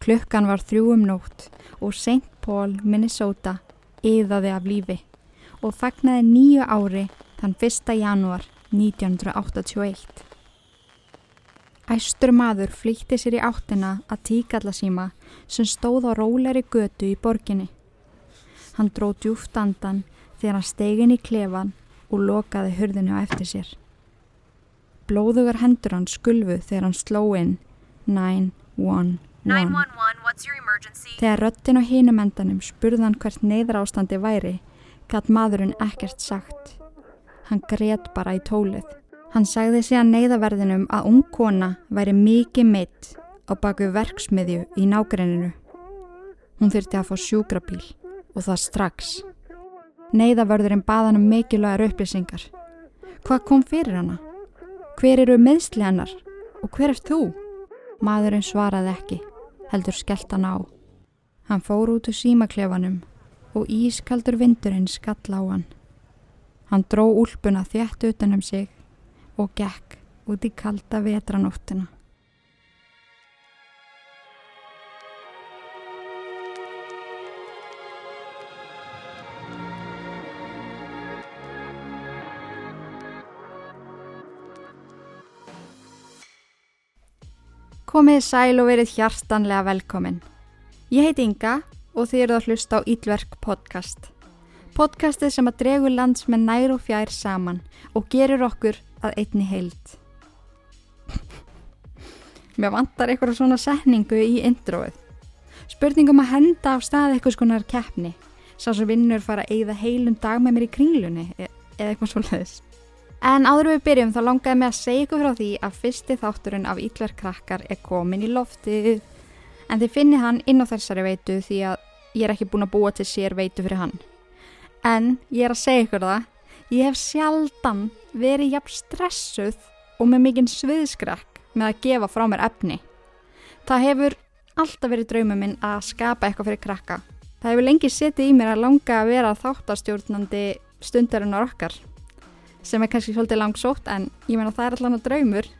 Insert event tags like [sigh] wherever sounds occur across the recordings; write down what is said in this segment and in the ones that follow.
Klukkan var þrjúum nótt og St. Paul, Minnesota yðaði af lífi og fagnaði nýju ári þann 1. janúar 1981. Æstur maður flýtti sér í áttina að tíkallasíma sem stóð á róleri götu í borginni. Hann dró djúft andan þegar hann stegin í klefan og lokaði hurðinu á eftir sér. Blóðugar hendur hann skulfu þegar hann sló inn 911. 911, what's your emergency? Þegar röttin á hinum endanum spurðan hvert neyðra ástandi væri, gætt maðurinn ekkert sagt. Hann greiðt bara í tólið. Hann sagði síðan neyðaverðinum að ung kona væri mikið meitt á baku verksmiðju í nágreininu. Hún þurfti að fá sjúkrabíl og það strax. Neyðaverðurinn baðan um mikilvægar upplýsingar. Hvað kom fyrir hana? Hver eru meðsli hennar? Og hver er þú? Maðurinn svaraði ekki, heldur skellt hann á. Hann fór út úr símaklefanum og ískaldur vindurinn skall á hann. Hann dró úlpuna þjætt utanum sig og gekk út í kalda vetranóttina. Komið sæl og verið hjartanlega velkomin. Ég heiti Inga og þið eruð að hlusta á Ílverk podcast. Podcastið sem að dregur lands með nær og fjær saman og gerur okkur að einni heild. Mér vantar eitthvað svona setningu í introið. Spurningum að henda af stað eitthvað skonar keppni. Sá sem vinnur fara að eigða heilum dag með mér í kringlunni e eða eitthvað svoleiðis. En áður við byrjum þá langaði mig að segja ykkur frá því að fyrsti þátturinn af Ílverkrakkar er komin í loftið. En þið finnir hann inn á þessari veitu því að ég er ekki búin að búa til sér veitu fyrir hann. En ég er að segja ykkur það, ég hef sjaldan verið jafn stressuð og með mikinn sviðskrekk með að gefa frá mér efni. Það hefur alltaf verið draumum minn að skapa eitthvað fyrir krakka. Það hefur lengi setið í mér að langa að vera þáttastjórnandi stundarinnar okkar sem er kannski svolítið langsótt en ég meina það er allan að draumur.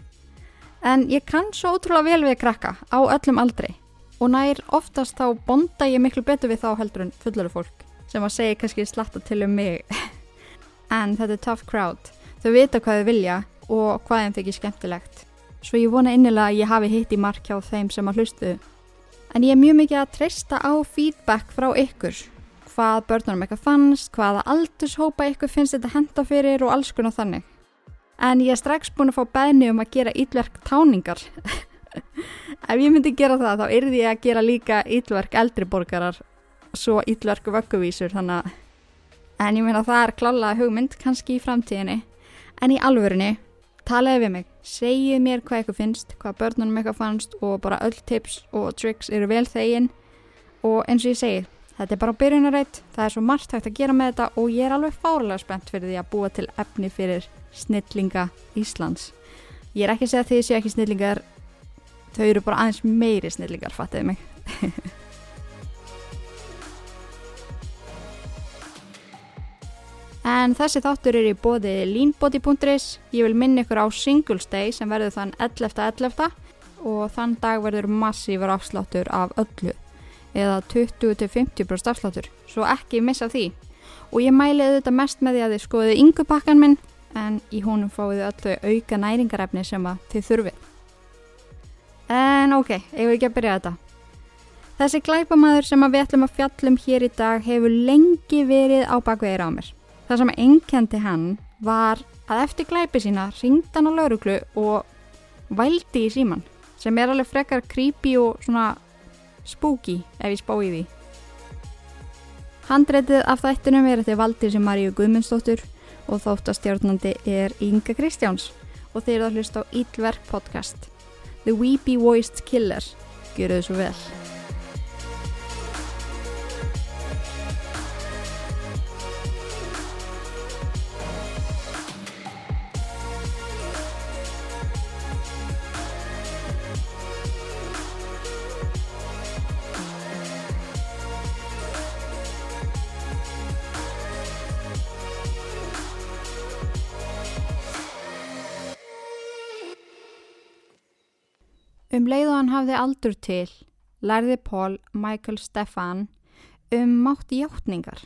En ég kann svo ótrúlega vel við krakka á öllum aldri og nær oftast þá bonda ég miklu betur við þá heldur en fulluru fólk sem að segja kannski slatta til um mig. [laughs] en þetta er tough crowd. Þau vita hvað þau vilja og hvað þeim þykir skemmtilegt. Svo ég vona innilega að ég hafi hitt í mark hjá þeim sem að hlustu. En ég er mjög mikið að treysta á feedback frá ykkur. Hvað börnunum eitthvað fannst, hvaða aldurshópa ykkur finnst þetta henda fyrir og alls konar þannig. En ég er strax búin að fá beðni um að gera yllverk táningar. [laughs] Ef ég myndi gera það þá yrði ég að gera líka yllverk eldriborgarar svo yllverku vögguvísur þannig að en ég meina það er klála hugmynd kannski í framtíðinni en í alvörunni talaði við mig, segið mér hvað eitthvað finnst hvað börnunum eitthvað fannst og bara öll tips og tricks eru vel þegin og eins og ég segi þetta er bara byrjunarætt, það er svo margt hægt að gera með þetta og ég er alveg fárlega spennt fyrir því að búa til efni fyrir snillinga Íslands ég er ekki að segja að þið séu ekki snillingar þau eru bara aðeins meiri snillingar fattiði mig [laughs] En þessi þáttur er í bóði leanbody.is. Ég vil minna ykkur á Singles Day sem verður þann 11.11. .11. og þann dag verður massífur afsláttur af öllu eða 20-50% afsláttur, svo ekki missa því. Og ég mæliði þetta mest með því að þið skoðið yngupakkan minn en í honum fáið öllu auka næringarefni sem að þið þurfið. En ok, eigum við ekki að byrja þetta. Þessi glæpamaður sem við ætlum að fjallum hér í dag hefur lengi verið á bakveðir á mér. Það sem enkendi hann var að eftir glæpi sína ringd hann á lauruglu og vældi í síman sem er alveg frekar creepy og svona spooky ef ég spá í því. Handreitið af þættinum er eftir Valdir sem Maríu Guðmundsdóttur og þáttastjórnandi er Inga Kristjáns og þeir eru að hlusta á Ílverk podcast The Weepy Voiced Killer. Gjör þau svo vel. Um leið og hann hafði aldur til lærði Paul Michael Stefan um mátt hjáttningar.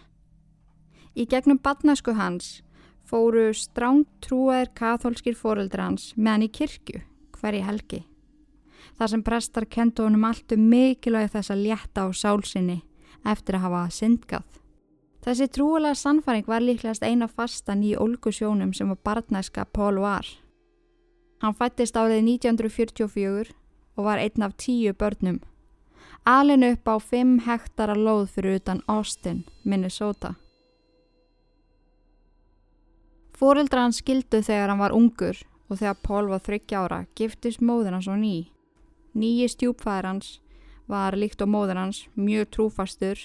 Í gegnum badnasku hans fóru stráng trúaðir katholskir fóreldra hans með hann í kirkju hverji helgi. Þar sem prestar kentu honum allt um mikilvæg þess að létta á sálsinni eftir að hafa syndgað. Þessi trúalega sannfæring var líklegast eina fastan í Olgu sjónum sem var barnæska Paul var. Hann fættist árið 1944 og var einn af tíu börnum. Alin upp á 5 hektara lóð fyrir utan Austin, Minnesota. Fóreldra hann skildu þegar hann var ungur og þegar Paul var 30 ára giftist móður hans og ný. Nýji stjúpfæðir hans var líkt á móður hans mjög trúfastur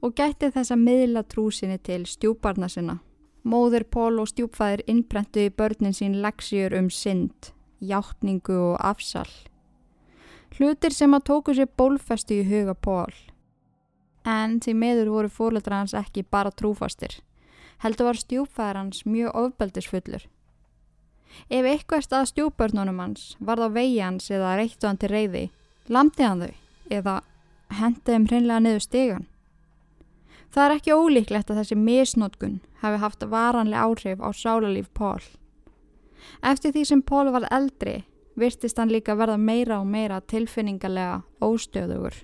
og gætti þess að miðla trúsinni til stjúparna sinna. Móður Paul og stjúpfæðir innbrentu í börnin sín leksjur um synd, hjáttningu og afsal. Hlutir sem að tóku sér bólfestu í huga Paul. En því meður voru fórleitra hans ekki bara trúfastir heldur var stjúpfæðar hans mjög ofbeldisfullur. Ef eitthvað stað stjúpbörnunum hans var það vegi hans eða reittu hann til reyði, lamdi hann þau eða hendið þeim hreinlega niður stegan. Það er ekki ólíklegt að þessi misnótkun hafi haft varanlega áhrif á sálarlíf Pól. Eftir því sem Pól var eldri virtist hann líka verða meira og meira tilfinningarlega óstöðugur.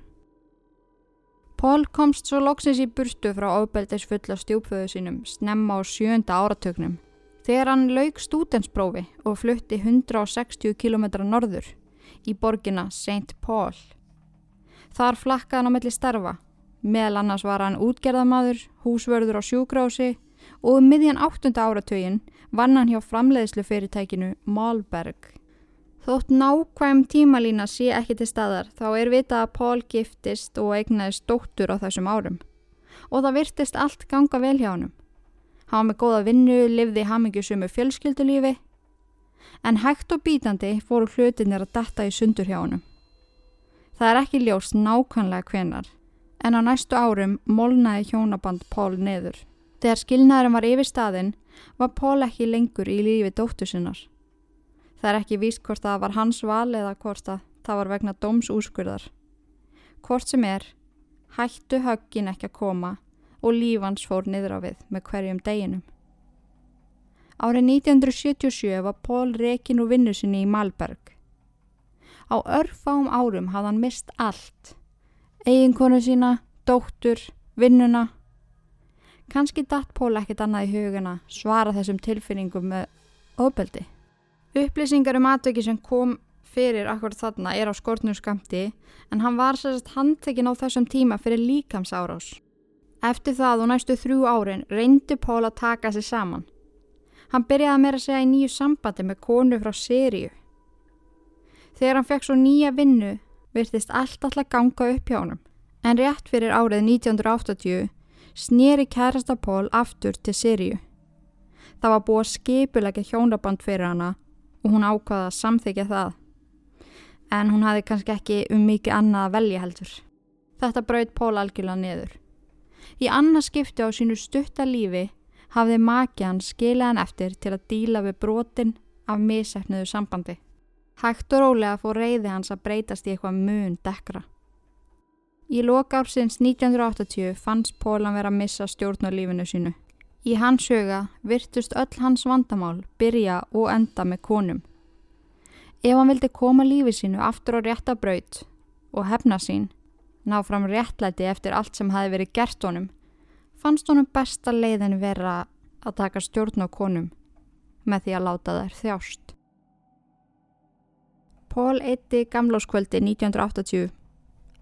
Pól komst svo loksins í burtu frá ábeldis fulla stjúpföðu sínum snemma á sjönda áratögnum. Þegar hann lauk stútensprófi og flutti 160 km norður í borgina St. Paul. Þar flakkaði hann á melli starfa. Meðal annars var hann útgerðamadur, húsvörður á sjúgrási og um miðjan 8. áratögin vann hann hjá framleiðslu fyrirtækinu Malberg. Þótt nákvæm tímalína sé ekki til staðar þá er vita að Pól giftist og eignaðist dóttur á þessum árum. Og það virtist allt ganga vel hjá hann. Var með góða vinnu, livði hamingjusum með fjölskyldulífi en hægt og bítandi fóru hlutinir að detta í sundur hjá hann. Það er ekki ljóst nákvæmlega hvenar en á næstu árum molnaði hjónaband Pól neður. Þegar skilnaðurum var yfir staðin var Pól ekki lengur í lífi dóttur sinnar. Það er ekki víst hvort það var hans val eða hvort það var vegna dómsúskurðar. Hvort sem er, hættu höggin ekki að koma og lífans fór niður á við með hverjum deginum. Árið 1977 var Pól rekin úr vinnu sinni í Malberg. Á örfáum árum hafði hann mist allt. Eginkonu sína, dóttur, vinnuna. Kanski datt Pól ekkit annað í huguna svara þessum tilfinningum með ofbeldi. Upplýsingar um atveki sem kom fyrir akkur þarna er á skortnum skamti en hann var sérst handtekinn á þessum tíma fyrir líkamsárás. Eftir það og næstu þrjú árin reyndi Pól að taka sig saman. Hann byrjaði meira að segja í nýju sambandi með konu frá Seríu. Þegar hann fekk svo nýja vinnu virtist allt alltaf ganga upp hjá hann en rétt fyrir árið 1980 snýri kærasta Pól aftur til Seríu. Það var búið skipulegja hjónaband fyrir hana og hún ákvaða að samþykja það. En hún hafi kannski ekki um mikið annað að velja heldur. Þetta braut Pól algjörlega niður. Í annað skipti á sínu stutta lífi hafði makjan skilaðan eftir til að díla við brotin af misefnuðu sambandi. Hægt og rólega fór reyði hans að breytast í eitthvað mun dekra. Í lokársins 1980 fannst Pólan vera að missa stjórn á lífinu sínu. Í hans huga virtust öll hans vandamál byrja og enda með konum. Ef hann vildi koma lífið sínu aftur á réttabraut og hefna sín, ná fram réttlæti eftir allt sem hafi verið gert honum, fannst honum besta leiðin vera að taka stjórn á konum með því að láta þær þjást. Pól eitti gamláskvöldi 1980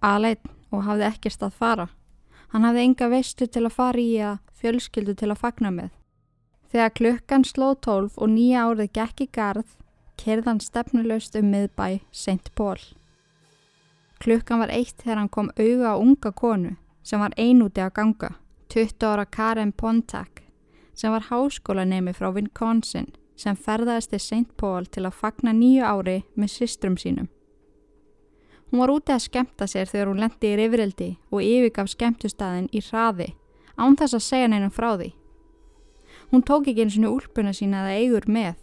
aðleitt og hafði ekkert að fara. Hann hafði enga veistu til að fara í að fjölskyldu til að fagna með. Þegar klukkan sló tólf og nýja árið gekk í garð, kerðan stefnulegst um miðbæ St. Paul. Klukkan var eitt þegar hann kom auga á unga konu sem var einúti að ganga, 20 ára Karen Pontak, sem var háskólanemi frá Wisconsin sem ferðaðist til St. Paul til að fagna nýju ári með systrum sínum. Hún var úti að skemta sér þegar hún lendi í rifrildi og yfirgaf skemtustæðin í hraði án þess að segja neinum frá því. Hún tók ekki eins og úlpuna sína eða eigur með.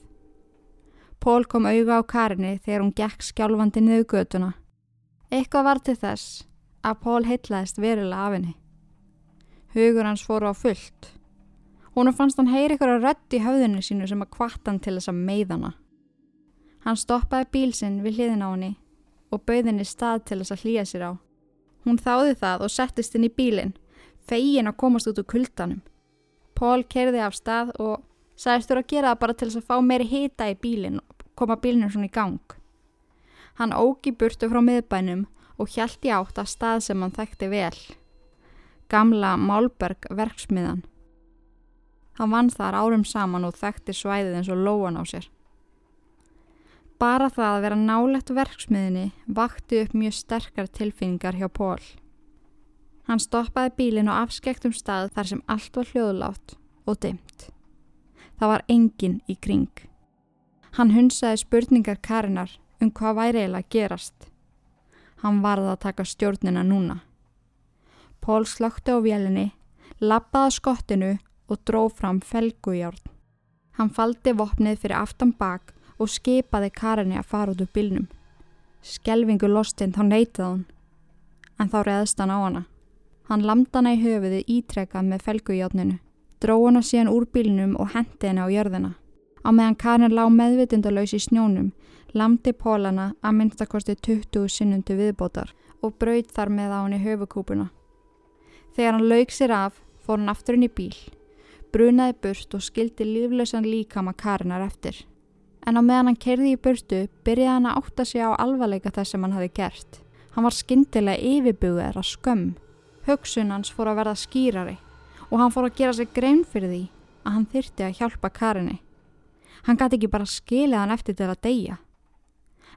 Pól kom auga á karinni þegar hún gekk skjálfandi niður göduna. Eitthvað var til þess að Pól heitlaðist verulega af henni. Hugur hans fóru á fullt. Hún fannst hann heyri ykkur að rödd í höfðinu sínu sem að kvart hann til þess að meiðana. Hann stoppaði bíl sinn við hliðin á henni og bauð henni stað til þess að hlýja sér á. Hún þáði það og settist inn í bílinn, fegin að komast út úr kuldanum. Pól kerði af stað og sagðist þú að gera það bara til þess að fá meiri hita í bílinn og koma bílinn svona í gang. Hann ógi burtu frá miðbænum og hjælt í átt að stað sem hann þekkti vel. Gamla Málberg verksmiðan. Hann vann þar árum saman og þekkti svæðið eins og lóan á sér. Bara það að vera nálegt verksmiðinni vakti upp mjög sterkar tilfinningar hjá Pól. Hann stoppaði bílinn á afskektum stað þar sem allt var hljóðlátt og dimt. Það var enginn í kring. Hann hunsaði spurningar Karinar um hvað væri eiginlega að gerast. Hann varði að taka stjórnina núna. Pól slökti á vélinni, lappaði skottinu og dróð fram felgujárn. Hann faldi vopnið fyrir aftan bak og skipaði Karinni að fara út úr bylnum. Skelvingu lostinn þá neytið hann, en þá reðst hann á hana. Hann lamda hana í höfuði ítrekað með felgujátninu, dró hana síðan úr bylnum og hendi henni á jörðina. Á meðan Karin lág meðvitindalauðs í snjónum, lamdi pólana að minnstakosti 20 sinnum til viðbótar og braut þar með á henni höfukúpuna. Þegar hann laug sér af, fór hann aftur inn í bíl, brunaði burt og skildi líflösan líkama Karinar eftir en á meðan hann kerði í burtu byrjaði hann að átta sig á alvarleika þess sem hann hafi gert. Hann var skindilega yfirbúðar að skömm. Hugsun hans fór að verða skýrari og hann fór að gera sig grein fyrir því að hann þyrti að hjálpa Karinni. Hann gæti ekki bara skilið hann eftir til að deyja.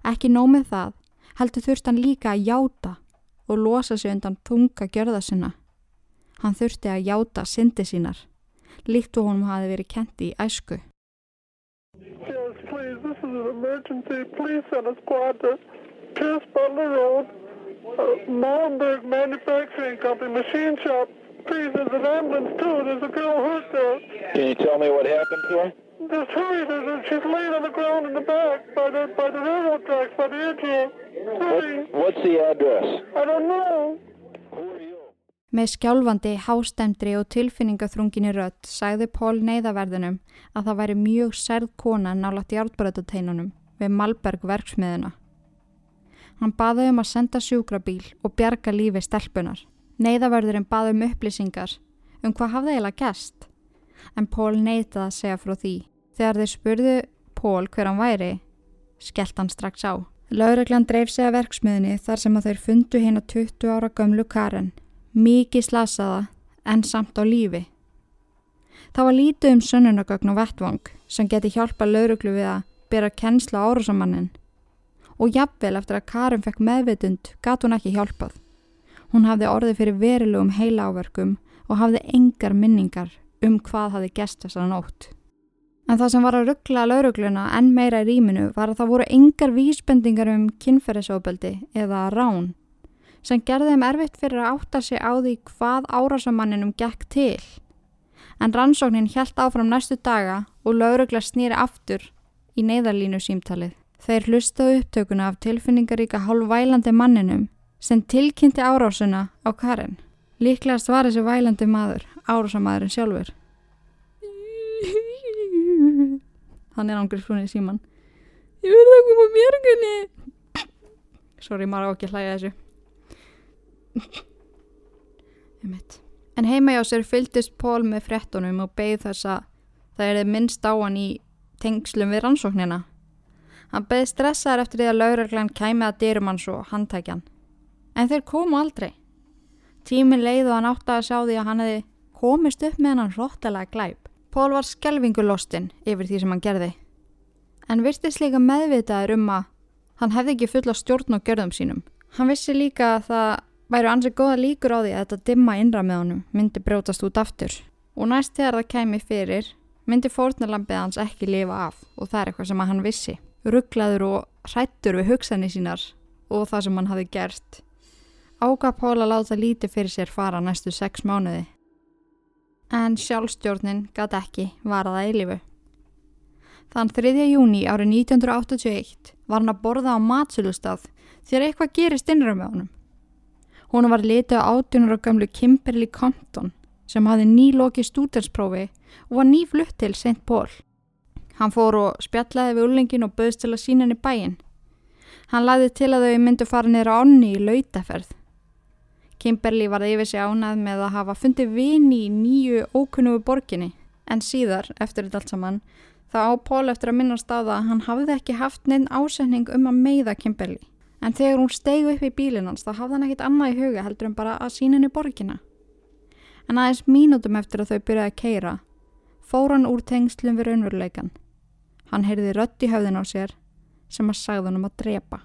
Ekki nómið það, heldur þurft hann líka að játa og losa sig undan þunga gjörða sinna. Hann þurfti að játa syndi sínar, líkt og honum hafi verið kenti í æsku. Please. This is an emergency. Please send a squad to Pierce Butler Road, uh, Molenberg Manufacturing Company, machine shop. Please, there's an ambulance too. There's a girl hurt there. Can you tell me what happened to her? Just hurry. There's a, she's laying on the ground in the back by the by the railroad tracks by the edge. Hurry. What, what's the address? I don't know. Who are you? Með skjálfandi, hástemdri og tilfinningaþrunginni rött sagði Pól neyðaverðunum að það væri mjög særð kona nálat járnbröðuteinunum við Malberg verksmiðuna. Hann baði um að senda sjúkrabíl og bjarga lífi stelpunar. Neyðaverðurinn baði um upplýsingar um hvað hafði eiginlega gæst, en Pól neytaði að segja frá því. Þegar þeir spurðu Pól hver hann væri, skellt hann strax á. Laureglan dreif sig að verksmiðinni þar sem að þeir fundu hérna 20 ára gömlu Karen mikið slasaða en samt á lífi. Það var lítið um sönnunagögn og vettvang sem geti hjálpa lauruglu við að bera kennsla árásamannin og jafnvel eftir að Karin fekk meðvitund gat hún ekki hjálpað. Hún hafði orðið fyrir verilugum heila áverkum og hafði engar minningar um hvað hafði gest þessara nótt. En það sem var að ruggla laurugluna enn meira í rýminu var að það voru engar vísbendingar um kynferðisofbeldi eða rán sem gerði þeim erfitt fyrir að átta sig á því hvað árásamanninum gekk til. En rannsóknin hjælt áfram næstu daga og laurugla snýri aftur í neyðarlínu símtalið. Þeir hlustaðu upptökuna af tilfinningaríka hálfvælandi manninum sem tilkynnti árásuna á Karin. Líklegast var þessi vælandi maður, árásamadurinn sjálfur. Hann er ángur frúnið síman. Ég verði að koma mjörgunni. Sori, maður á ekki hlæja þessu. En heima hjá sér fylgdist Pól með frettunum og beigð þess að það erði minnst á hann í tengslum við rannsóknina. Hann beigð stressaður eftir því að lauraglann kæmi að dyrum hans og handtækjan. En þeir komu aldrei. Tímin leið og hann átti að sjá því að hann hefði komist upp með hann róttalega glæp. Pól var skelvingulostinn yfir því sem hann gerði. En virtist líka meðvitaður um að hann hefði ekki fulla stjórn á gjörðum sínum. Hann vissi líka að það væru ansið góða líkur á því að þetta dimma innra með honum myndi brjótast út aftur og næst þegar það kemi fyrir myndi fórnarlampið hans ekki lifa af og það er eitthvað sem hann vissi. Rugglaður og hrættur við hugsanir sínar og það sem hann hafi gert. Ágaf Pól að láta lítið fyrir sér fara næstu sex mánuði. En sjálfstjórnin gæti ekki varaða eilifu. Þann 3. júni árið 1981 var hann að borða á matsölustaf þegar eitthvað gerist honum. Hún var litið á 18 ára gamlu Kimberly Compton sem hafði nýlokið stúdensprófi og var nýflutt til St. Paul. Hann fór og spjallaði við ullingin og böðst til að sína henni bæinn. Hann lagði til að þau myndu fara á ánni í lautaferð. Kimberly var yfir sig ánað með að hafa fundið vini í nýju ókunnugu borginni en síðar, eftir þetta allt saman, þá á Pól eftir að minnast á það að hann hafði ekki haft neinn ásetning um að meiða Kimberly. En þegar hún steg upp í bílinn hans þá hafði hann ekkit annað í huga heldur en bara að sína henni borgina. En aðeins mínútum eftir að þau byrjaði að keira, fór hann úr tengslum við raunveruleikan. Hann heyrði rött í höfðin á sér sem að sagði hann um að drepa.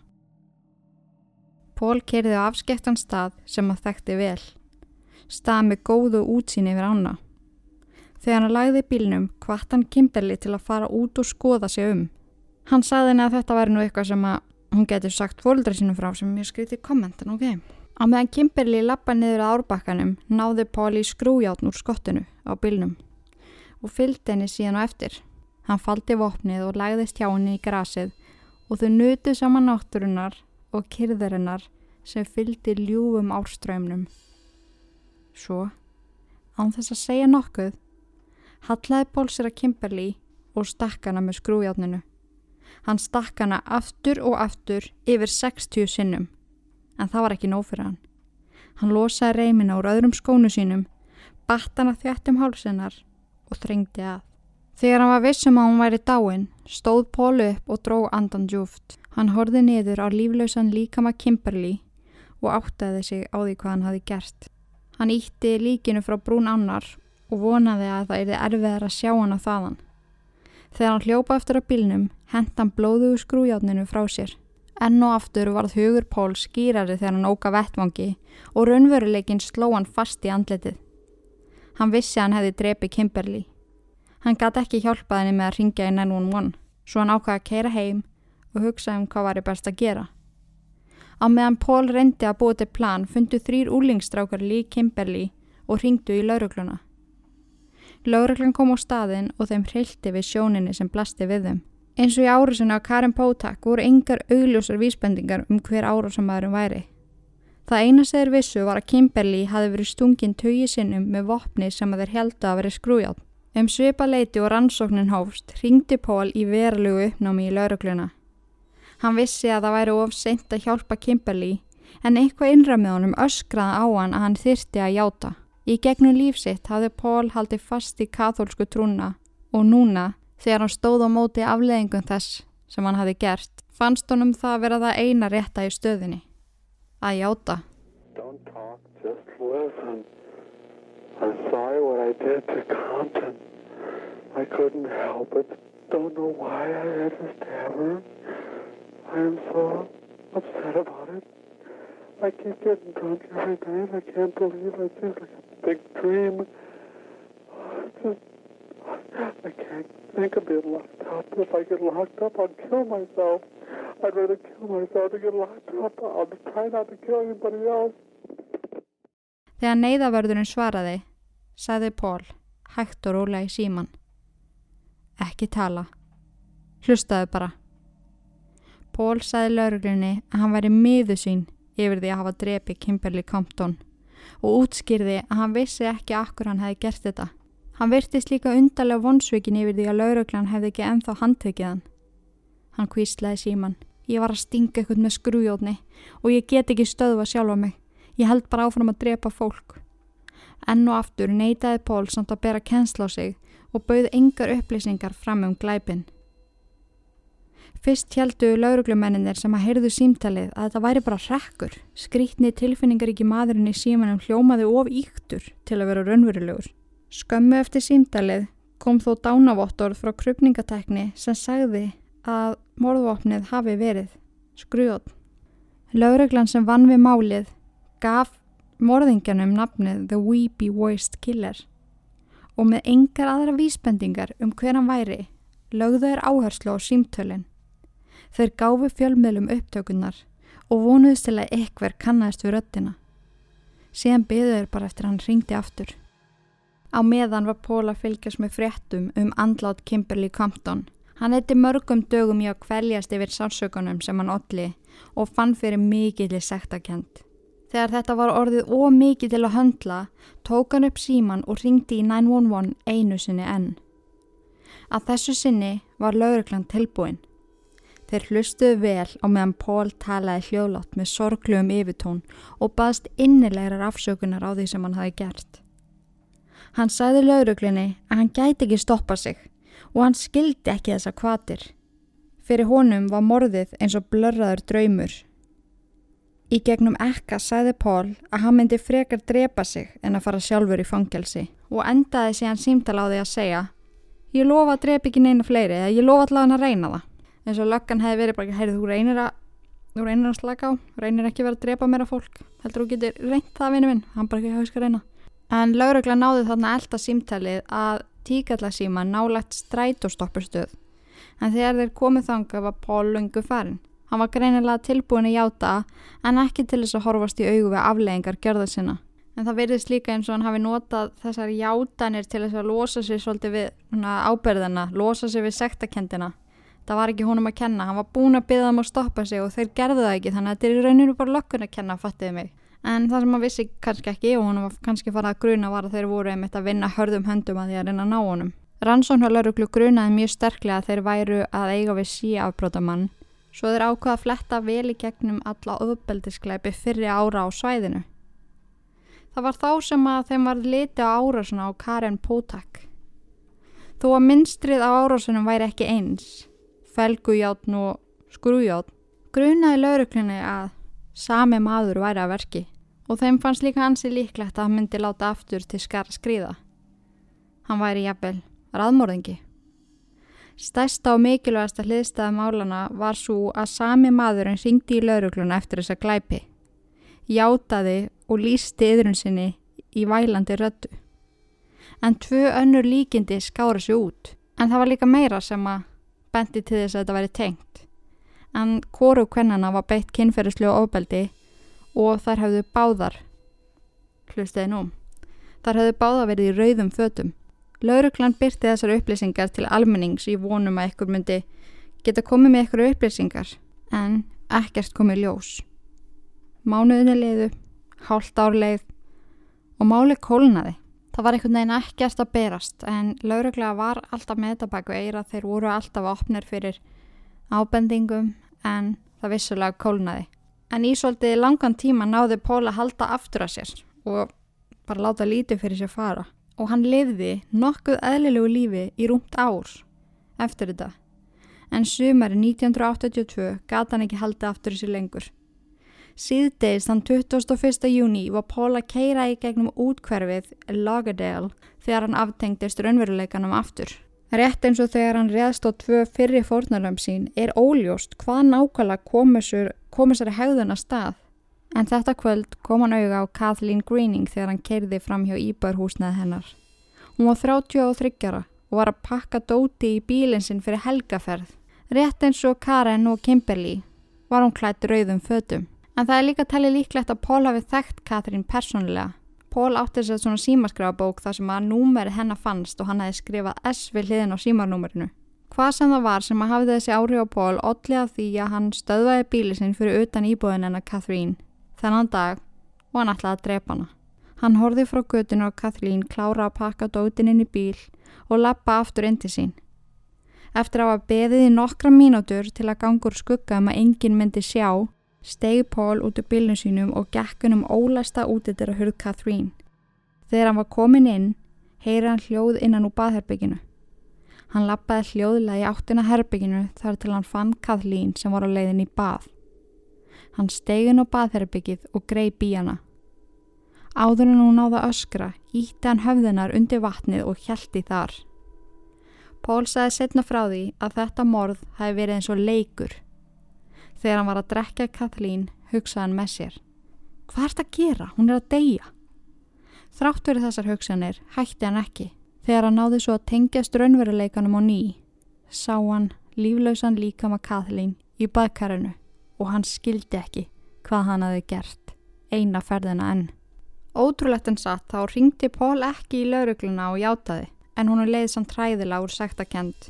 Pól kerði á afskektan stað sem að þekkti vel. Stað með góðu útsýni yfir ána. Þegar hann lagði bílnum hvart hann Kimberly til að fara út og skoða sig um. Hann sagði henni að þetta væri nú eitthvað sem að hún getur sagt fólkdra sínum frá sem ég skriti kommentin, ok? Á meðan Kimberly lappa niður að árbakkanum náði Pól í skrújátn úr skottinu á bílnum og fylgdi henni síðan á eftir. Hann faldi vopnið og lagðist hjá henni í grasið og þau nutu saman náttúrunar og kyrðurinnar sem fylgdi ljúfum árströymnum. Svo, án þess að segja nokkuð, hallaði Pól sér að Kimberly og stakk hana með skrújátninu. Hann stakk hana aftur og aftur yfir 60 sinnum, en það var ekki nóg fyrir hann. Hann losaði reymina úr öðrum skónu sínum, batt hana þjættum hálsinnar og þrengdi að. Þegar hann var vissum að hún væri dáin, stóð Pól upp og dró andan djúft. Hann horði niður á líflausan líkama Kimberly og áttaði sig á því hvað hann hafi gert. Hann ítti líkinu frá brún annar og vonaði að það erði erfiðar að sjá hann á þaðan. Þegar hann hljópa eftir á bílnum, hent hann blóðugu skrújátninu frá sér. Enn og aftur varð hugur Pól skýrari þegar hann óka vettvangi og raunveruleikin sló hann fast í andletið. Hann vissi að hann hefði drepi Kimberly. Hann gæti ekki hjálpað henni með að ringja í 911, svo hann ákvaði að keira heim og hugsa um hvað var í best að gera. Á meðan Pól reyndi að búa til plan fundu þrýr úlingstrákar Lee Kimberly og ringdu í laurugluna. Lauruglan kom á staðin og þeim hreilti við sjóninni sem blasti við þeim. Eins og í árusinu á Karin Pótak voru engar augljósar vísbendingar um hver árásamæðurum væri. Það eina segir vissu var að Kimberly hafi verið stungin tögi sinnum með vopni sem að þeir heldu að veri skrújátt. Um svipa leiti og rannsóknin hófst ringdi Pól í verulega uppnámi í laurugluna. Hann vissi að það væri of seint að hjálpa Kimberly en eitthvað innra með honum öskraði á hann að hann þyrti að játa. Í gegnum lífsitt hafði Pól haldið fast í kathólsku trúna og núna þegar hann stóð á móti afleðingum þess sem hann hafi gert fannst honum það að vera það eina rétta í stöðinni. Að játa. I. I I. I. I keep getting drunk every night. I can't believe. It's just like a big dream. It's just, I can't think of being locked up. If I get locked up, I'll kill myself. I'd rather kill myself than get locked up. I'll try not to kill anybody else. Þegar neyðavörðurinn svaraði, sagði Pól, hægt og rólega í síman. Ekki tala. Hlustaðu bara. Pól sagði lauruglunni að hann væri miðu sín yfir því að hafa drepi Kimberly Compton og útskýrði að hann vissi ekki akkur hann hefði gert þetta. Hann virtist líka undarlega vonsvikin yfir því að lauruglan hefði ekki enþá handtökið hann. Hann kvíslaði síman. Ég var að stinga eitthvað með skrújóðni og ég get ekki stöðva sjálfa mig. Ég held bara áfram að drepa fólk. Enn og aftur neytaði Pól samt að bera kennsla á sig og bauð engar upplýsingar fram um glæpin. Fyrst heldu lauruglumenninir sem að heyrðu símtalið að þetta væri bara rekkur. Skrítni tilfinningar ekki maðurinn í símanum hljómaði of íktur til að vera raunverulegur. Skömmu eftir símtalið kom þó dánavottorð frá krupningatekni sem sagði að morðvopnið hafi verið skrujótt. Lauruglan sem vann við málið gaf morðingjanum nafnið The Weepy Voiced Killer og með engar aðra vísbendingar um hver hann væri lögðu þeir áherslu á símtölinn. Þeir gáfi fjölmiðlum upptökunar og vonuðist til að ekver kannast við röttina. Síðan byðu þeir bara eftir hann ringdi aftur. Á meðan var Pól að fylgjast með fréttum um andlát Kimberly Compton. Hann eitti mörgum dögum í að kvæljast yfir sársökunum sem hann olli og fann fyrir mikilli sektakent. Þegar þetta var orðið ómikið til að höndla, tók hann upp síman og ringdi í 911 einu sinni enn. Að þessu sinni var lauruglan tilbúin. Þeir hlustuðu vel á meðan Pól talaði hljóðlátt með sorglugum yfirtón og baðst innilegar afsökunar á því sem hann hafi gert. Hann sagði lauruglinni að hann gæti ekki stoppa sig og hann skildi ekki þessa kvatir. Fyrir honum var morðið eins og blörraður draumur. Í gegnum ekka sagði Pól að hann myndi frekar drepa sig en að fara sjálfur í fangelsi og endaði síðan símtal á því að segja Ég lofa að drepa ekki neina fleiri eða ég lofa allavega að reyna það. En svo löggan hefði verið bara, heyrðu, þú reynir að, þú reynir að slaka á, reynir ekki verið að drepa meira fólk. Heldur þú getur reynt það, vinnu minn, hann bara ekki hafa skal reyna. En laurugla náði þarna elda símtalið að tíkallasíma nálægt strætóstoppurstöð. En þegar þeir komið þanga var Pól lungu farin. Hann var greinilega tilbúin að játa en ekki til þess að horfast í augu við afleggingar gjörða sinna en það verðist líka eins og hann hafi notað þessar játanir til þess að losa sig svolítið við áberðina, losa sig við sektakendina. Það var ekki honum að kenna, hann var búin að byggja þeim að stoppa sig og þeir gerðu það ekki þannig að þetta er í rauninu bara lökkun að kenna, fattiði mig. En það sem hann vissi kannski ekki og hann var kannski farað að gruna var að þeir voru einmitt að vinna hörðum höndum að því að reyna að ná honum. Rannsóknarlauruglu grunaði mjög sterklega að þeir væru að eiga við síafbrótamann svo þeir ákvaða að fletta vel í gegnum alla öðbeldiskleipi fyrri ára á svæðinu. Það var þá sem að þeim var liti á árásuna á Karen Potak. Þó að minnstrið á árásunum væri ekki eins, felgujátn og skrújátn, grunaði lauruklinni að sami maður væri að verki og þeim fannst líka hansi líklegt að hann myndi láta aftur til skara skrýða. Hann væri jafnvel raðmórðingi. Stærsta og mikilvægasta hliðstæða málana var svo að sami maðurinn ringdi í laurugluna eftir þessa glæpi játaði og lísti yðrun sinni í vælandi rödu. En tvö önnur líkindi skára sér út, en það var líka meira sem að bendi til þess að þetta væri tengt. En kóru kvennana var beitt kynferðislu og ofbeldi og þar hafðu báðar, hlustiði nú, þar hafðu báðar verið í rauðum fötum. Lauruklan byrti þessar upplýsingar til almennings í vonum að ykkur myndi geta komið með ykkur upplýsingar, en ekkert komið ljós. Mánuðinni leiðu, hálft árleið og máli kólnaði. Það var einhvern veginn ekkert að berast en lauruglega var alltaf með þetta baku eira þeir voru alltaf opnir fyrir ábendingum en það vissulega kólnaði. En í svolítið langan tíma náði Pól að halda aftur að sér og bara láta lítið fyrir sér fara. Og hann lifði nokkuð eðlilegu lífi í rúmt ár eftir þetta. En sumari 1982 gata hann ekki halda aftur í sér lengur. Síðdeis þann 21. júni var Pól að keira í gegnum útkverfið Lauderdale þegar hann aftengdist raunveruleikanum aftur. Rétt eins og þegar hann réðst á tvö fyrri fórnarlöfum sín er óljóst hvað nákvæmlega komur sér hegðun að stað. En þetta kvöld kom hann auga á Kathleen Greening þegar hann keirði fram hjá íbörhúsnað hennar. Hún var 33 og var að pakka dóti í bílinn sinn fyrir helgaferð. Rétt eins og Karen og Kimberly var hún klætt rauðum fötum. En það er líka talið líklegt að Pól hafi þekkt Katrín persónulega. Pól átti þess að svona símaskrafabók þar sem að númeri hennar fannst og hann hefði skrifað S við hliðin á símarnúmerinu. Hvað sem það var sem að hafið þessi áhrif á Pól ótlið af því að hann stöðvaði bíli sinn fyrir utan íbúðin hennar Katrín þennan dag og hann ætlaði að drepa hana. Hann horði frá göttinu á Katrín klára að pakka dótin inn í bíl og lappa aftur inn til sín. Eftir að hafa beðið í nokkra mínútur til að gangur skugga um að enginn myndi sjá stegi Pól út úr bylnum sínum og gekkunum ólæsta út eftir að hurð Catherine. Þegar hann var komin inn, heyri hann hljóð innan úr baðherbygginu. Hann lappaði hljóðlega í áttina herbygginu þar til hann fann Kathleen sem var á leiðin í bað. Hann stegin á baðherbyggið og greið bí hana. Áður en hún náða öskra, ítti hann höfðunar undir vatnið og hjælti þar. Pól sagði setna frá því að þetta morð hafi verið eins og leikur Þegar hann var að drekka Kathleen hugsaði hann með sér. Hvað ert að gera? Hún er að deyja. Þrátt verið þessar hugsanir hætti hann ekki. Þegar hann náði svo að tengjast raunveruleikanum á ný, sá hann líflausan líka með Kathleen í baðkarinu og hann skildi ekki hvað hann hafi gert. Eina ferðina enn. Ótrúlegt en satt þá ringdi Pól ekki í laurugluna og játaði en hún er leið samt træðila úr sektakent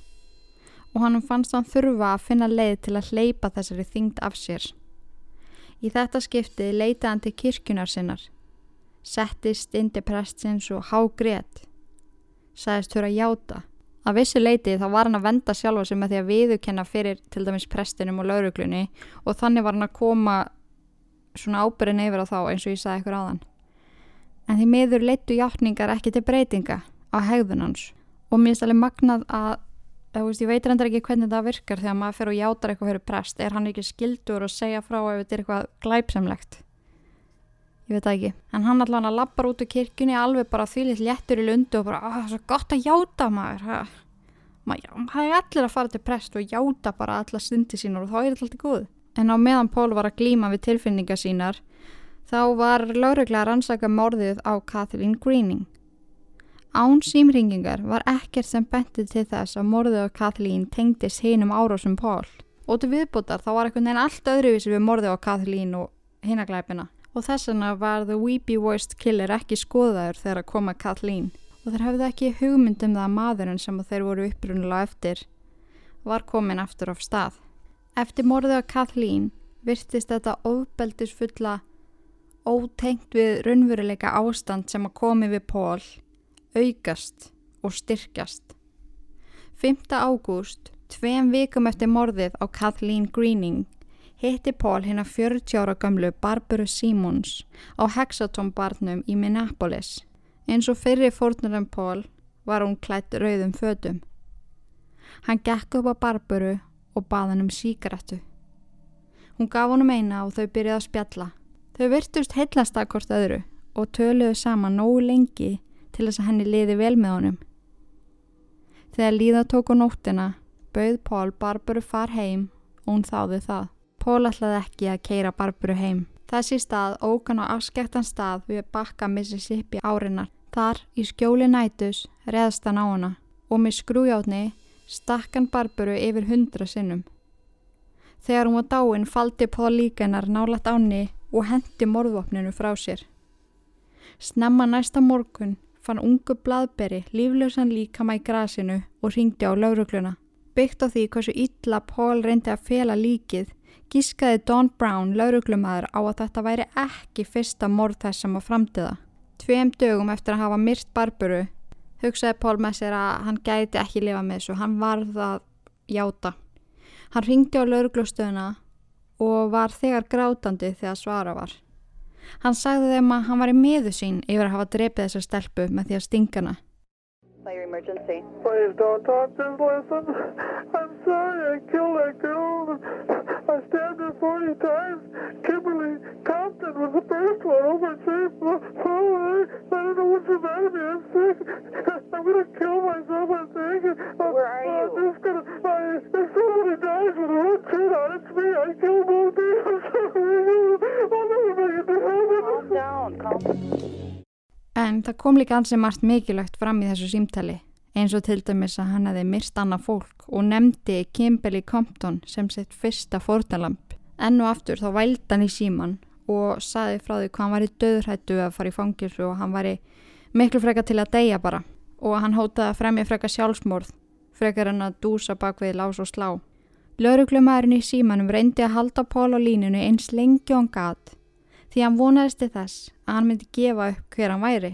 og hann fannst hann þurfa að finna leið til að hleypa þessari þingd af sér. Í þetta skiptið leitaði hann til kirkjunar sinnar. Settist indi prestsins og hágrét. Sæðist þurra játa. Að vissu leiti þá var hann að venda sjálfa sig með því að viðukenna fyrir til dæmis prestinum og lauruglunni og þannig var hann að koma svona ábyrðin yfir á þá eins og ég sagði ykkur áðan. En því miður leittu játningar ekki til breytinga á hegðun hans og mér er stæli magnað að þú veist, ég veit reyndar ekki hvernig það virkar þegar maður fer og játar eitthvað fyrir prest. Er hann ekki skildur og segja frá ef þetta er eitthvað glæpsamlegt? Ég veit það ekki. En hann allan að lappar út úr kirkjunni alveg bara þvílitt léttur í lundu og bara ah, svo gott að játa maður. Það er allir að fara til prest og játa bara alla stundi sínar og þá er þetta alltaf góð en á meðan Pól var að glíma við tilfinningar sínar þá var lauruglega rannsaka morðið á Kathleen Greening Án símringingar var ekkert sem bentið til þess að morðið á Kathleen tengdist hinum árásum Pól. Og til viðbútar þá var einhvern veginn allt öðruvísi við morðið á Kathleen og hinaglæpina. Og þess vegna var The Weepy Voiced Killer ekki skoðaður þegar að koma Kathleen. Og þeir hafði ekki hugmyndum það að maðurinn sem þeir voru upprunulega eftir var komin aftur af stað. Eftir morðið á Kathleen virtist þetta ofbeldisfulla ótengt við raunveruleika ástand sem að komi við Pól aukast og styrkjast. 5. ágúst, tveim vikum eftir morðið á Kathleen Greening, hitti Paul hérna 40 ára gamlu Barbara Simons á Hexaton barnum í Minneapolis. Eins og fyrir fórnurum Paul var hún klætt rauðum fötum. Hann gekk upp á Barbaru og bað hann um síkaretu. Hún gaf honum eina og þau byrjaði að spjalla. Þau virtust heillast að hvort öðru og töluðu saman nógu lengi til þess að henni liði vel með honum. Þegar líða tók á nóttina, bauð Pól Barbaru far heim og hún þáði það. Pól ætlaði ekki að keira Barbaru heim. Þessi stað ókan á afskektan stað við bakka Mississippi árinar. Þar í skjóli nætus reðst hann á hana og með skrújáttni stakkan Barbaru yfir hundra sinnum. Þegar hún var dáin faldi Pól líkanar nálat áni og hendi morðvopninu frá sér. Snemma næsta morgun fann ungu blaðberi líflösan líkama í grasinu og ringdi á laurugluna. Byggt á því hversu illa Paul reyndi að fela líkið, gískaði Don Brown lauruglumæður á að þetta væri ekki fyrsta morð þess sem var framtíða. Tveim dögum eftir að hafa myrt Barburu hugsaði Paul með sér að hann gæti ekki lifa með þessu, hann varð að játa. Hann ringdi á lauruglustöðuna og var þegar grátandi þegar svara var. Hann sagði þeim að hann var í miðu sín yfir að hafa drepið þessa stelpu með því að stingana. Don't talk, just listen. I'm sorry I killed that girl. I stabbed her 40 times. Kimberly Compton was the first one over at St. Paul. I, I don't know what's the matter with me. I'm sick. I'm going to kill myself, I think. I'm, Where are you? I'm just going to... If somebody dies with a hook shit on, it's me. I killed both of you. I'm sorry. I'll never make it to heaven. Calm down. Calm En það kom líka ansi margt mikilvægt fram í þessu símtali, eins og til dæmis að hann hefði myrst annað fólk og nefndi Kimberly Compton sem sitt fyrsta fórtalamp. Enn og aftur þá vældi hann í síman og saði frá því hvað hann væri döðrættu að fara í fangilsu og hann væri miklu freka til að deyja bara og hann hótaði að fremja freka sjálfsmorð, frekar en að dúsa bak við lás og slá. Löruglumadurinn í símanum reyndi að halda Pól á línunu eins lengi og hann gat því hann vonaðist til þess að hann myndi gefa upp hver hann væri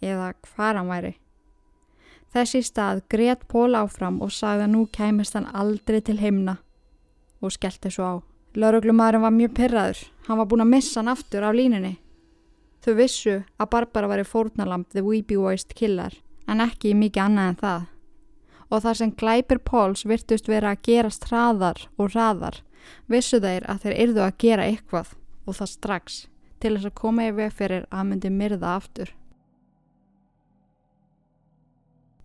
eða hvar hann væri. Þessi stað greiðt Pól áfram og sagði að nú kæmist hann aldrei til heimna og skellti svo á. Löruglumadurinn var mjög pyrraður, hann var búin að missa hann aftur af línunni. Þau vissu að Barbara var í fórnalamb The Weepy Voiced Killer en ekki mikið annað en það. Og þar sem glæpir Póls virtust vera að gerast hraðar og hraðar vissu þeir að þeir yrðu að gera eitthvað og það strax til þess að koma í veg fyrir að myndi myrða aftur.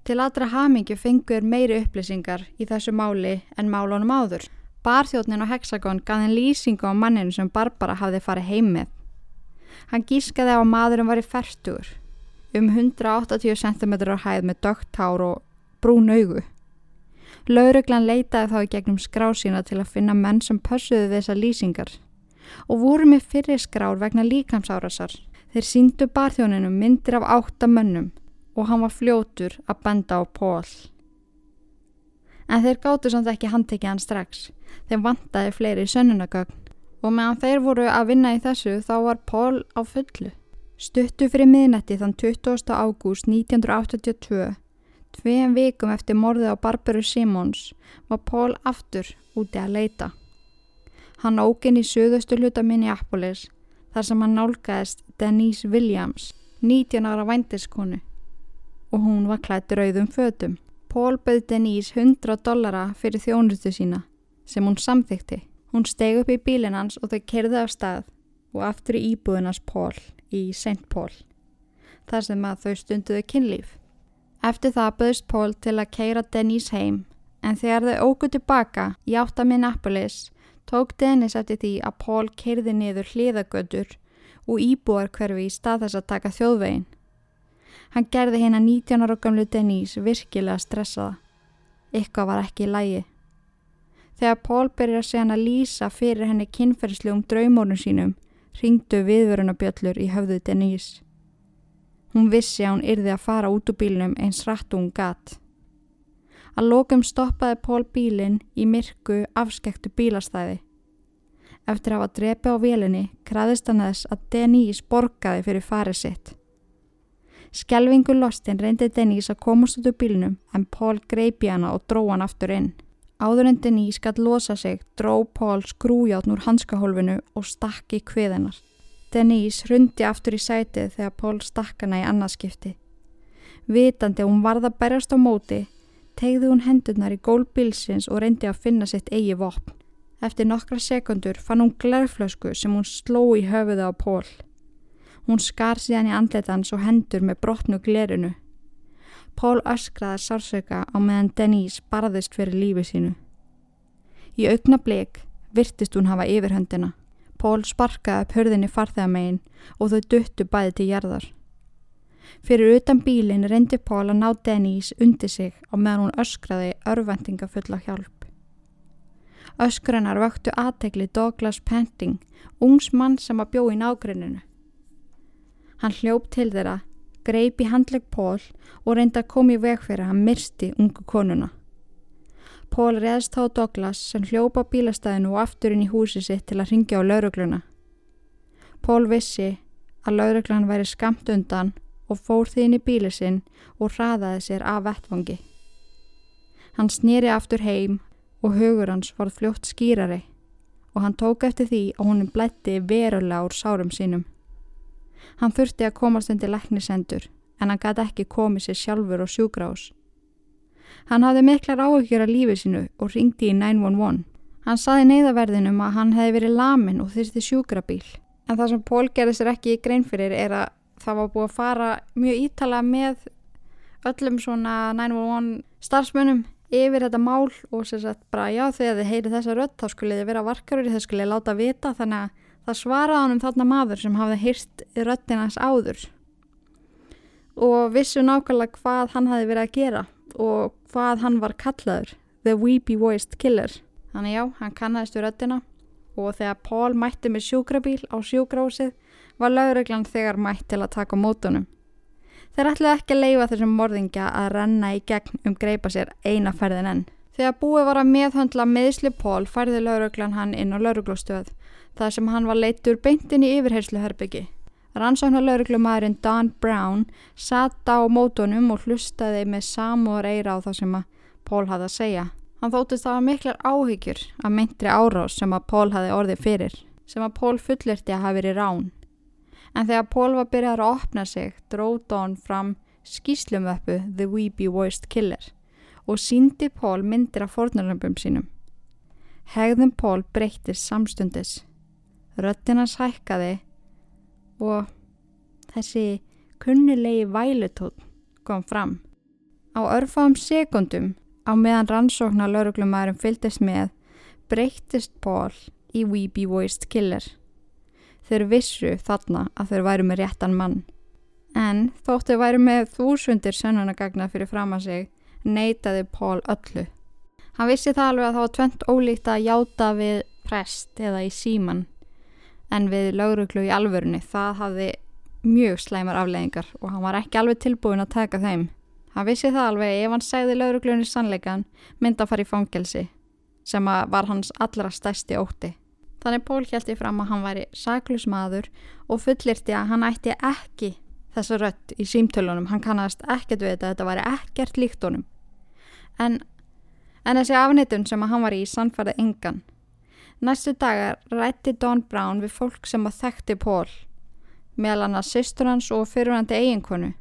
Til aðra hamingju fengur meiri upplýsingar í þessu máli en málunum áður. Barþjóðnin á Hexagon henn lýsingu á manninu sem Barbara hafði farið heim með. Hann gískaði á að maðurinn var í færtugur, um 180 cm á hæð með dögt hár og brún augu. Lauruglan leitaði þá í gegnum skrá sína til að finna menn sem pössuðu þessar lýsingar og voru með fyrir skrár vegna líkamsárasar. Þeir síndu barþjóninu myndir af átta mönnum og hann var fljótur að benda á Pól. En þeir gáttu samt ekki handtekið hann strax. Þeim vantaði fleiri sönnunagögn Og meðan þeir voru að vinna í þessu þá var Paul á fullu. Stuttu fyrir miðnetti þann 20. ágúst 1982, tveim vikum eftir morðið á Barbaru Simons, var Paul aftur úti að leita. Hann óginn í söðustu hluta Minneapolis þar sem hann nálgæðist Denise Williams, 19 ára vændiskonu og hún var klætt rauðum fötum. Paul bauð Denise 100 dollara fyrir þjónustu sína sem hún samþykti. Hún steg upp í bílinn hans og þau kerði af stað og aftur í íbúðinans Paul í St. Paul, þar sem að þau stunduðu kynlíf. Eftir það bauðst Paul til að keira Denise heim, en þegar þau ógu tilbaka í átta Minneapolis, tók Dennis eftir því að Paul keirði niður hliðagötur og íbúar hverfi í stað þess að taka þjóðvegin. Hann gerði hérna 19 ára gamlu Denise virkilega stressaða. Eitthvað var ekki í lægi. Þegar Paul byrjar að segja hann að lýsa fyrir henni kynferðslegum draumórnum sínum, ringdu viðvörunabjöllur í höfðu Denise. Hún vissi að hún yrði að fara út úr bílnum eins rætt og hún gatt. Að lokum stoppaði Paul bílinn í myrku afskektu bílastæði. Eftir að hafa drepi á vélinni kraðist hann þess að Denise borgaði fyrir farið sitt. Skelvingu lostin reyndi Denise að komast út úr bílnum en Paul greipi hana og dró hann aftur inn. Áður en Denise gætt losa sig dró Paul skrújátn úr hanskahólfinu og stakki kviðinar. Denise hrundi aftur í sætið þegar Paul stakk hana í annarskipti. Vitandi að hún varða berjast á móti, tegði hún hendurnar í gólbilsins og reyndi að finna sitt eigi vopn. Eftir nokkra sekundur fann hún glerflösku sem hún sló í höfuðu á Paul. Hún skar síðan í andletans og hendur með brotnu glerinu. Paul öskraði sársöka á meðan Denise barðist fyrir lífi sínu. Í aukna bleik virtist hún hafa yfirhöndina. Paul sparkaði upp hörðinni farþegamegin og þau duttu bæði til jarðar. Fyrir utan bílinn reyndi Paul að ná Denise undir sig á meðan hún öskraði örvendingafulla hjálp. Öskrannar vöktu aðtegli Douglas Penting, ungs mann sem að bjó í nágruninu. Hann hljópt til þeirra, greip í handleg Pól og reyndi að koma í veg fyrir að hann myrsti ungu konuna. Pól reðst þá Douglas sem hljópa á bílastæðinu og aftur inn í húsi sitt til að ringja á laurugluna. Pól vissi að lauruglan væri skamt undan og fór því inn í bíli sinn og hraðaði sér af vettfangi. Hann snýri aftur heim og hugur hans varð fljótt skýrari og hann tók eftir því að honum blætti verulega úr sárum sínum. Hann þurfti að komast undir læknisendur en hann gæti ekki komið sér sjálfur og sjúgrás. Hann hafði miklar áhugjur að lífi sínu og ringdi í 911. Hann saði neyðaverðinum að hann hefði verið lamin og þyrsti sjúkrabíl. En það sem Pól gerði sér ekki í grein fyrir er að það var búið að fara mjög ítala með öllum svona 911 starfsmönnum yfir þetta mál og sér sagt bara já þegar þið heyri þessa rödd þá skulle þið vera varkarur þið skulle láta vita þannig að það svaraði hann um þarna maður sem hafði hýrt röddinans áður og vissu nákvæmlega hvað hann hafi verið að gera og hvað hann var kallaður The Weepy Voiced Killer. Þannig já, hann kannast við röddina og þegar Paul mætti með sjúkrabíl á sjúkrásið var lauruglan þegar mætt til að taka mótunum Þeir ætlaði ekki að leifa þessum morðingja að renna í gegn um greipa sér eina ferðin enn. Þegar búið var að meðhöndla meðsli Pól færði lauruglan hann inn á lauruglustöð þar sem hann var leittur beintin í yfirhersluherbyggi. Rannsóknar lauruglumæðurinn Don Brown satt á mótunum og hlustaði með samúar eira á það sem að Pól hafði að segja. Hann þóttist það var miklar áhyggjur að myndri árás sem að Pól hafði orðið fyrir, sem að Pól fullirti að hafi verið rán. En þegar Pól var byrjað að opna sig, dróð Don fram skýslumöppu The Weepy Voiced Killer og síndi Pól myndir af fornarlömpum sínum. Hegðum Pól breyttist samstundis. Röttinans hækkaði og þessi kunnilegi vælutótt kom fram. Á örfáum sekundum á meðan rannsóknar lauruglumæðurum fylgdist með breyttist Pól í Weepy Voiced Killer. Þeir vissu þarna að þeir væru með réttan mann. En þótt þeir væru með þúsundir sönnunagagna fyrir fram að sig, neytaði Pól öllu. Hann vissi það alveg að það var tvent ólíkt að játa við prest eða í síman, en við lauruglu í alvörunni það hafði mjög slæmar afleggingar og hann var ekki alveg tilbúin að taka þeim. Hann vissi það alveg ef hann segði lauruglunni sannleikan myndi að fara í fangelsi, sem var hans allra stæsti ótti. Þannig Pól hjælti fram að hann væri saklus maður og fullirti að hann ætti ekki þessa rött í símtölunum. Hann kannast ekkert við þetta, þetta væri ekkert líkt honum. En, en þessi afnitun sem hann var í sannfærði engan. Næstu dagar rætti Don Brown við fólk sem að þekkti Pól, meðal hann að sýstur hans og fyrirvændi eiginkonu.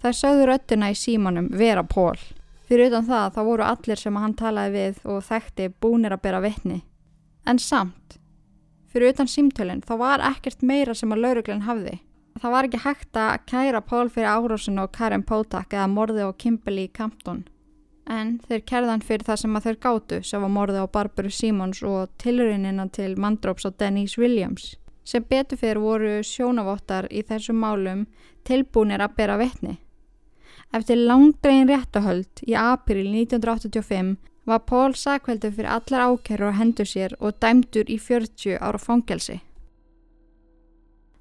Þær sögðu röttina í símanum vera Pól. Fyrir utan það þá voru allir sem hann talaði við og þekkti búnir að bera vitni. En samt, fyrir utan símtölinn þá var ekkert meira sem að lauruglen hafði. Það var ekki hægt að kæra Pól fyrir árósinu og Karen Potak eða morði og Kimberly Campton. En þeir kærðan fyrir það sem að þeir gátu sem var morði á Barbara Simons og tilurinnina til mandróps og Denise Williams. Sem betur fyrir voru sjónavottar í þessum málum tilbúnir að bera vitni. Eftir langdregin réttahöld í april 1985 var Pól sakveldur fyrir allar ákerur og hendur sér og dæmdur í 40 ára fangelsi.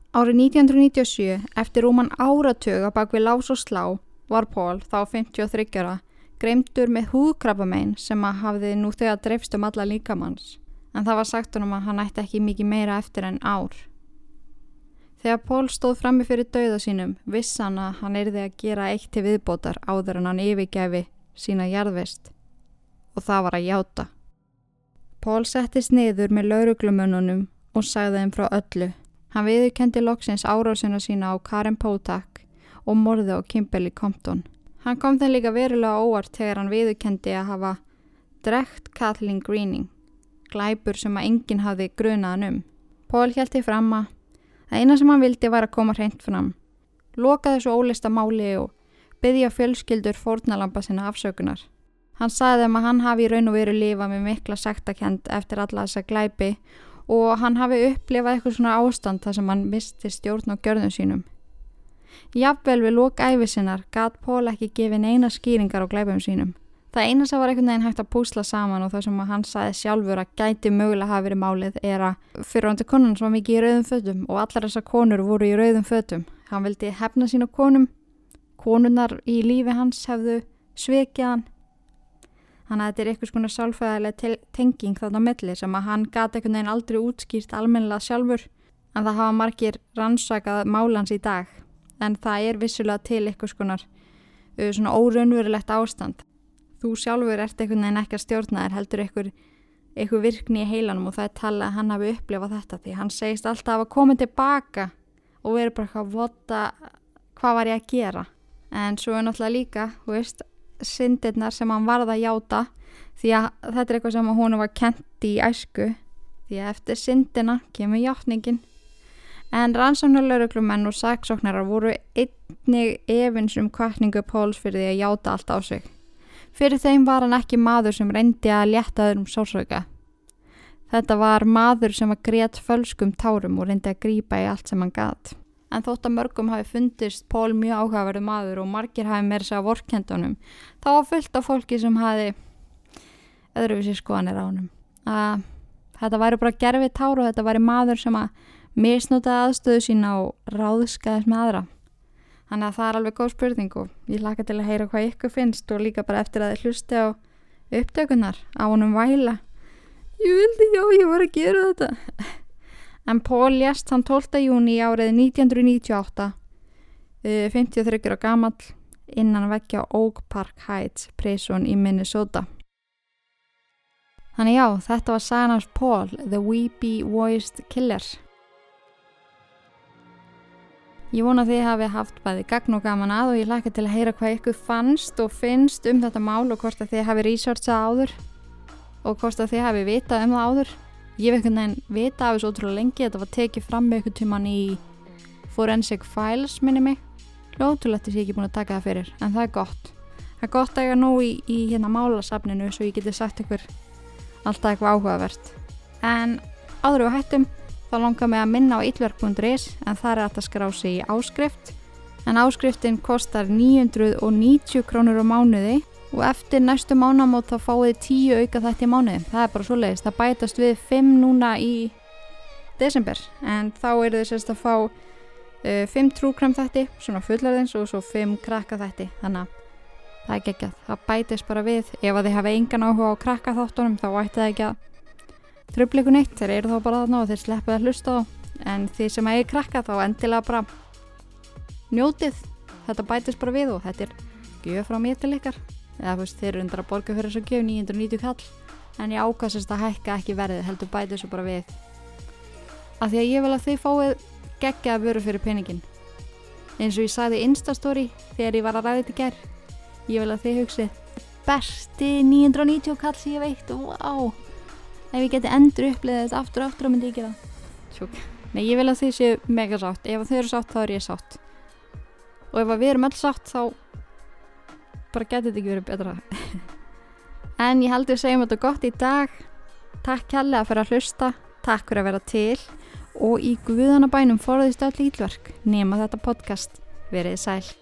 Árið 1997, eftir rúman áratug að bak við lás og slá, var Pól, þá 53 ára, greimtur með húðkrabbamein sem að hafði nú þegar dreifst um alla líkamanns, en það var sagt honum að hann ætti ekki mikið meira eftir en ár. Þegar Pól stóð frammi fyrir dauða sínum, viss hann að hann erði að gera eitt til viðbótar áður en hann yfirgæfi sína jarðvist og það var að játa. Pól settist niður með lauruglumönnunum og sagði þeim frá öllu. Hann viðurkendi loksins árásina sína á Karen Potak og morði á Kimberly Compton. Hann kom þeim líka verulega óvart þegar hann viðurkendi að hafa drekt Kathleen Greening, glæpur sem að enginn hafði grunaðan um. Pól hjælti fram að Það eina sem hann vildi var að koma hreint fram. Loka þessu ólista máli og byggja fjölskyldur fórnalampa sinna afsökunar. Hann sagði þeim að hann hafi í raun og veru lifa með mikla sektakend eftir alla þessa glæpi og hann hafi upplifað eitthvað svona ástand þar sem hann misti stjórn og gjörðum sínum. Jafnvel við loka æfisinnar gat Pól ekki gefin eina skýringar á glæpum sínum. Það eina sem var einhvern veginn hægt að púsla saman og það sem hann sagði sjálfur að gæti mögulega hafi verið málið er að fyrirhandi konan var mikið í rauðum fötum og allar þessar konur voru í rauðum fötum. Hann vildi hefna sín á konum, konunnar í lífi hans hefðu sveikið hann. Þannig að þetta er eitthvað svona sálfæðilega tenging þarna á milli sem að hann gati einhvern veginn aldrei útskýrt almennilega sjálfur en það hafa margir rannsakað málans í dag en það er vissulega til eitthvað svona óraunverulegt ástand. Þú sjálfur ert einhvern veginn ekki að stjórna þér heldur einhver, einhver virkni í heilanum og það er talað að hann hafi upplifað þetta því hann segist alltaf að koma tilbaka og verið bara eitthvað vota hvað var ég að gera. En svo er náttúrulega líka, þú veist syndirnar sem hann varða að játa því að þetta er eitthvað sem hún var kent í æsku því að eftir syndina kemur játningin en rannsóknarlauruglumenn og saksóknarar voru einnig efins um kvartningu Póls fyrir því að játa allt á sig Fyrir þeim var hann ekki maður sem reyndi að létta öðrum sórsöka. Þetta var maður sem var greitt fölskum tárum og reyndi að grýpa í allt sem hann gatt. En þótt að mörgum hafi fundist Pól mjög áhugaverðu maður og margir hafi meira sig á vorkendunum, þá var fullt af fólki sem hafi öðruvísi skoðanir á. Að þetta væri bara gerfið tár og þetta væri maður sem að misnótaði aðstöðu sína og ráðskaðist með aðra. Þannig að það er alveg góð spurning og ég laka til að heyra hvað ykkur finnst og líka bara eftir að þið hlusti á upptökunar á honum væla. Ég vildi, já, ég var að gera þetta. En Pól lést hann 12. júni árið 1998, 53 ára gammal, innan að vekja Oak Park Heights prison í Minnesota. Þannig já, þetta var af Pól, The Weepy Voiced Killer. Ég vona að þið hafi haft bæði gagn og gaman að og ég laka til að heyra hvað ykkur fannst og finnst um þetta mál og hvort að þið hafi researchað áður og hvort að þið hafi vitað um það áður. Ég veit hvernig en vita af þessu ótrúlega lengi, þetta var tekið fram með ykkur tíman í Forensic Files minni mig. Lótulegt er ég ekki búin að taka það fyrir, en það er gott. Það er gott að ég er nú í, í hérna málasafninu svo ég geti sagt ykkur alltaf eitthvað áhugavert. En áður við hættum þá langar mig að minna á illverk.is en það er að skrá sig í áskrift. En áskriftin kostar 990 krónur á mánuði og eftir næstu mánamót þá fáið 10 auka þetta í mánuði. Það er bara svo leiðist, það bætast við 5 núna í desember. En þá eru þið sérst að fá uh, 5 trúkram þetta svona fullarðins og svo 5 krakka þetta þannig að það er geggjað. Það bætist bara við. Ef að þið hafa engan áhuga á krakka þáttunum þá ætti það ekki að tröfla ykkur neitt, þeir eru þá bara þarna og þeir sleppa að hlusta á. En þið sem eigi krakka þá endilega bara njótið. Þetta bætist bara við og þetta er gjöf frá mér til ykkar. Eða þú veist, þeir eru undir að borga fyrir þessu gjöf 990 kall. En ég ákvæmst að hækka ekki verðið heldur bætið þessu bara við. Af því að ég vil að þið fáið geggja að vöru fyrir peningin eins og ég sagði í Instastory þegar ég var að ræða þetta í gær. Ég vil að þið hugsið besti 990 kall sem ég veit wow. Ef ég geti endur uppleðið þetta aftur og aftur og myndi ég gera Tjók. Nei, ég vil að þið séu mega sátt. Ef þau eru sátt þá er ég sátt. Og ef að við erum öll sátt þá bara getur þetta ekki verið betra. [laughs] En ég held við segjum þetta gott í dag. Takk kærlega fyrir að hlusta. Takk fyrir að vera til. Og í guðanabænum forðist öll ítlverk nema þetta podcast. Verið sæl